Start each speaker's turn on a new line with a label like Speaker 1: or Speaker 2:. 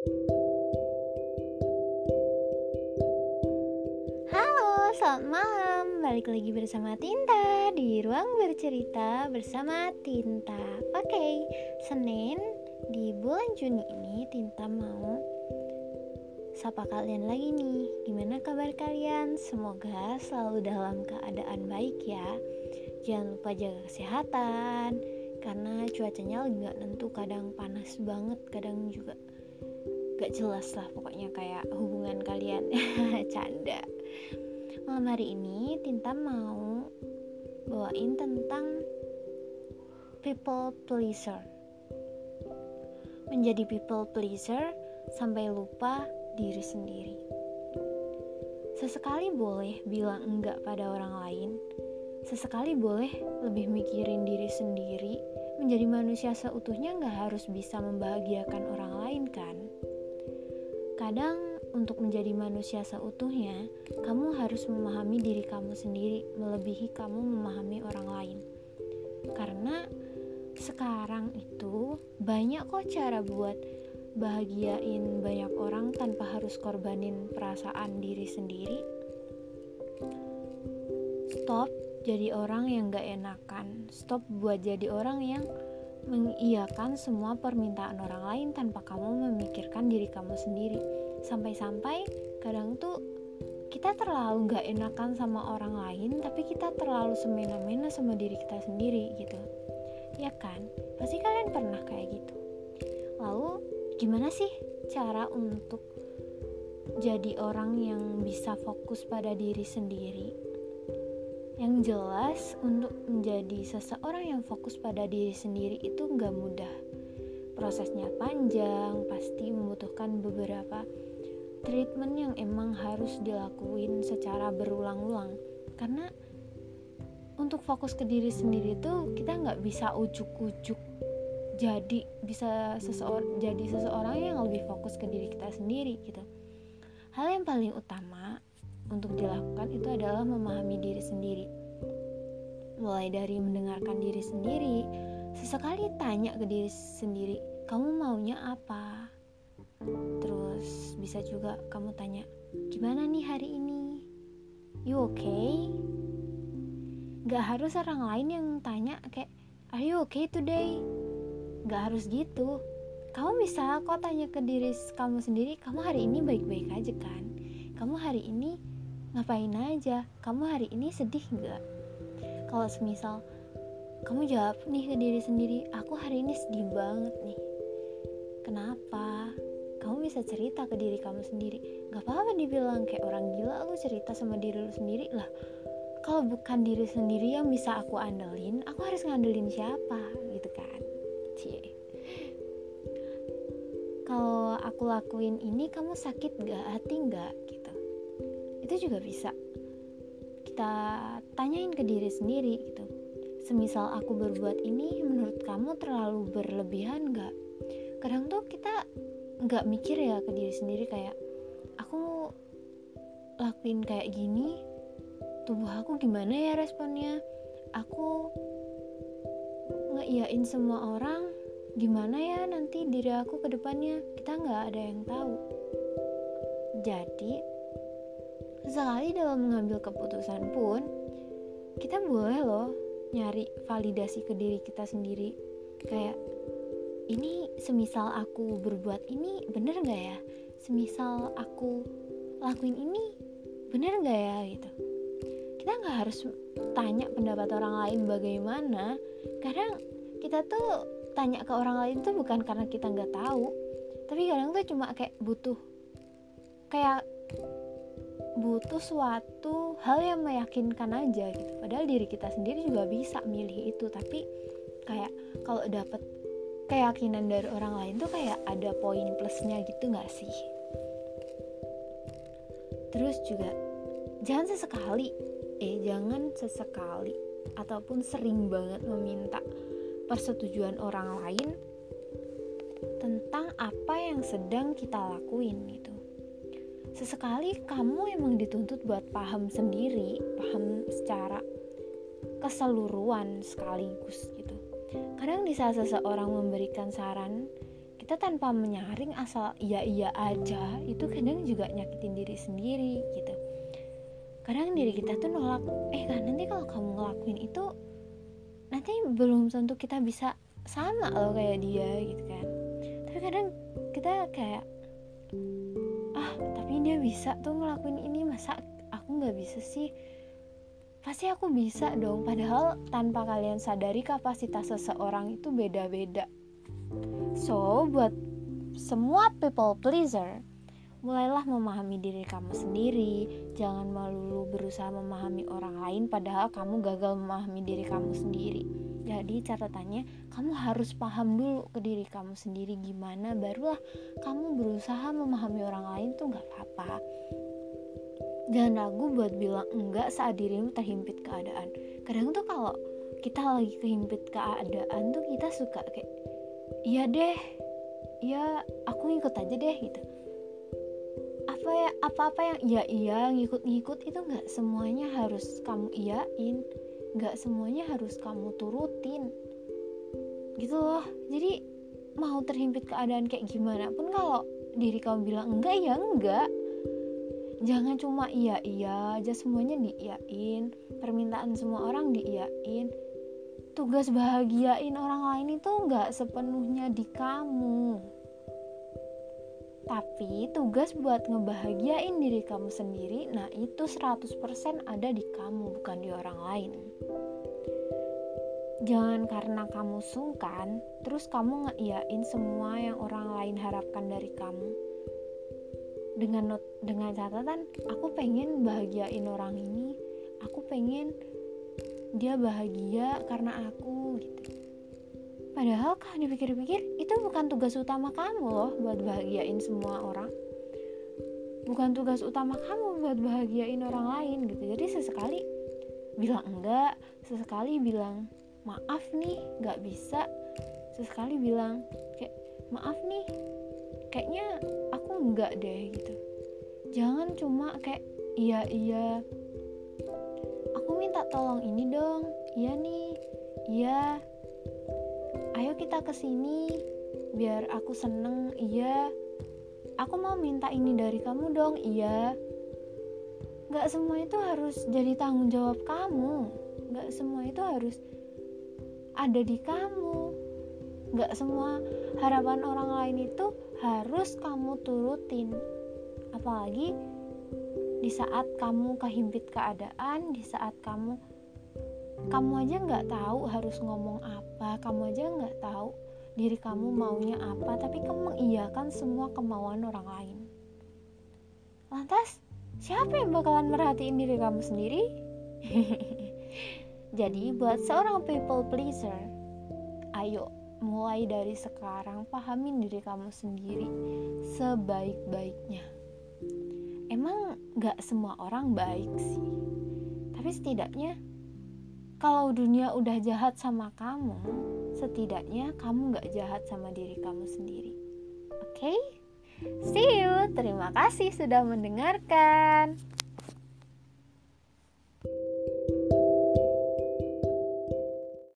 Speaker 1: Halo, selamat malam. Balik lagi bersama Tinta di ruang bercerita bersama Tinta. Oke, Senin di bulan Juni ini Tinta mau sapa kalian lagi nih. Gimana kabar kalian? Semoga selalu dalam keadaan baik ya. Jangan lupa jaga kesehatan karena cuacanya lagi gak nentu, kadang panas banget, kadang juga gak jelas lah pokoknya kayak hubungan kalian canda. Malam hari ini Tinta mau bawain tentang people pleaser. Menjadi people pleaser sampai lupa diri sendiri. Sesekali boleh bilang enggak pada orang lain. Sesekali boleh lebih mikirin diri sendiri. Menjadi manusia seutuhnya nggak harus bisa membahagiakan orang lain kan Kadang untuk menjadi manusia seutuhnya, kamu harus memahami diri kamu sendiri melebihi kamu memahami orang lain. Karena sekarang itu banyak kok cara buat bahagiain banyak orang tanpa harus korbanin perasaan diri sendiri. Stop jadi orang yang gak enakan. Stop buat jadi orang yang mengiyakan semua permintaan orang lain tanpa kamu memikirkan diri kamu sendiri. Sampai-sampai kadang tuh kita terlalu gak enakan sama orang lain, tapi kita terlalu semena-mena sama diri kita sendiri gitu. Ya kan? Pasti kalian pernah kayak gitu. Lalu gimana sih cara untuk jadi orang yang bisa fokus pada diri sendiri? Yang jelas, untuk menjadi seseorang yang fokus pada diri sendiri itu nggak mudah. Prosesnya panjang, pasti membutuhkan beberapa treatment yang emang harus dilakuin secara berulang-ulang. Karena untuk fokus ke diri sendiri itu kita nggak bisa ujuk-ujuk jadi bisa seseorang jadi seseorang yang lebih fokus ke diri kita sendiri gitu. Hal yang paling utama untuk dilakukan itu adalah memahami diri sendiri. Mulai dari mendengarkan diri sendiri, sesekali tanya ke diri sendiri, kamu maunya apa? Terus bisa juga kamu tanya, gimana nih hari ini? You okay? Gak harus orang lain yang tanya kayak, are you okay today? Gak harus gitu. Kamu bisa kok tanya ke diri kamu sendiri, kamu hari ini baik-baik aja kan? Kamu hari ini ngapain aja kamu hari ini sedih nggak kalau semisal kamu jawab nih ke diri sendiri aku hari ini sedih banget nih bisa cerita ke diri kamu sendiri. Nggak apa-apa dibilang kayak orang gila lu cerita sama diri lu sendiri lah. Kalau bukan diri sendiri yang bisa aku andelin aku harus ngandelin siapa? Gitu kan? Cie. Kalau aku lakuin ini kamu sakit gak hati gak gitu. Itu juga bisa. Kita tanyain ke diri sendiri gitu. Semisal aku berbuat ini menurut kamu terlalu berlebihan gak kadang tuh kita nggak mikir ya ke diri sendiri kayak aku lakuin kayak gini tubuh aku gimana ya responnya? Aku ngeiyain semua orang gimana ya nanti diri aku ke depannya? Kita nggak ada yang tahu. Jadi Sesekali dalam mengambil keputusan pun, kita boleh loh nyari validasi ke diri kita sendiri. Kayak, ini semisal aku berbuat ini bener gak ya? Semisal aku lakuin ini bener gak ya gitu. Kita gak harus tanya pendapat orang lain bagaimana. Kadang kita tuh tanya ke orang lain tuh bukan karena kita nggak tahu, tapi kadang tuh cuma kayak butuh kayak butuh suatu hal yang meyakinkan aja gitu padahal diri kita sendiri juga bisa milih itu tapi kayak kalau dapet keyakinan dari orang lain tuh kayak ada poin plusnya gitu nggak sih? Terus juga jangan sesekali eh jangan sesekali ataupun sering banget meminta persetujuan orang lain tentang apa yang sedang kita lakuin gitu. Sesekali kamu emang dituntut buat paham sendiri paham secara keseluruhan sekaligus gitu kadang di saat seseorang memberikan saran kita tanpa menyaring asal iya iya aja itu kadang juga nyakitin diri sendiri gitu. Kadang diri kita tuh nolak eh kan nanti kalau kamu ngelakuin itu nanti belum tentu kita bisa sama loh kayak dia gitu kan. Tapi kadang kita kayak ah tapi dia bisa tuh ngelakuin ini masa aku nggak bisa sih pasti aku bisa dong padahal tanpa kalian sadari kapasitas seseorang itu beda-beda. So buat semua people pleaser mulailah memahami diri kamu sendiri. Jangan melulu berusaha memahami orang lain padahal kamu gagal memahami diri kamu sendiri. Jadi catatannya kamu harus paham dulu ke diri kamu sendiri gimana barulah kamu berusaha memahami orang lain tuh nggak apa-apa jangan ragu buat bilang enggak saat dirimu terhimpit keadaan. Kadang tuh kalau kita lagi kehimpit keadaan tuh kita suka kayak iya deh ya aku ikut aja deh gitu. Apa ya apa-apa yang iya iya ngikut-ngikut itu nggak semuanya harus kamu iyain. Nggak semuanya harus kamu turutin. Gitu loh. Jadi mau terhimpit keadaan kayak gimana pun kalau diri kamu bilang enggak ya enggak jangan cuma iya iya aja semuanya diiyain permintaan semua orang diiyain tugas bahagiain orang lain itu nggak sepenuhnya di kamu tapi tugas buat ngebahagiain diri kamu sendiri, nah itu 100% ada di kamu, bukan di orang lain. Jangan karena kamu sungkan, terus kamu ngeiyain semua yang orang lain harapkan dari kamu. Dengan not, dengan catatan, aku pengen bahagiain orang ini, aku pengen dia bahagia karena aku gitu Padahal kalau dipikir-pikir itu bukan tugas utama kamu loh buat bahagiain semua orang. Bukan tugas utama kamu buat bahagiain orang lain gitu. Jadi sesekali bilang enggak, sesekali bilang maaf nih nggak bisa, sesekali bilang kayak maaf nih kayaknya enggak deh gitu. Jangan cuma kayak iya iya. Aku minta tolong ini dong. Iya nih. Iya. Ayo kita ke sini biar aku seneng. Iya. Aku mau minta ini dari kamu dong. Iya. Gak semua itu harus jadi tanggung jawab kamu. Gak semua itu harus ada di kamu. Gak semua harapan orang lain itu harus kamu turutin. Apalagi di saat kamu kehimpit keadaan di saat kamu kamu aja nggak tahu harus ngomong apa kamu aja nggak tahu diri kamu maunya apa tapi kamu mengiyakan semua kemauan orang lain. Lantas siapa yang bakalan merhatiin diri kamu sendiri? Jadi buat seorang people pleaser ayo mulai dari sekarang pahamin diri kamu sendiri sebaik-baiknya emang gak semua orang baik sih tapi setidaknya kalau dunia udah jahat sama kamu, setidaknya kamu gak jahat sama diri kamu sendiri. Oke? Okay? See you. Terima kasih sudah mendengarkan.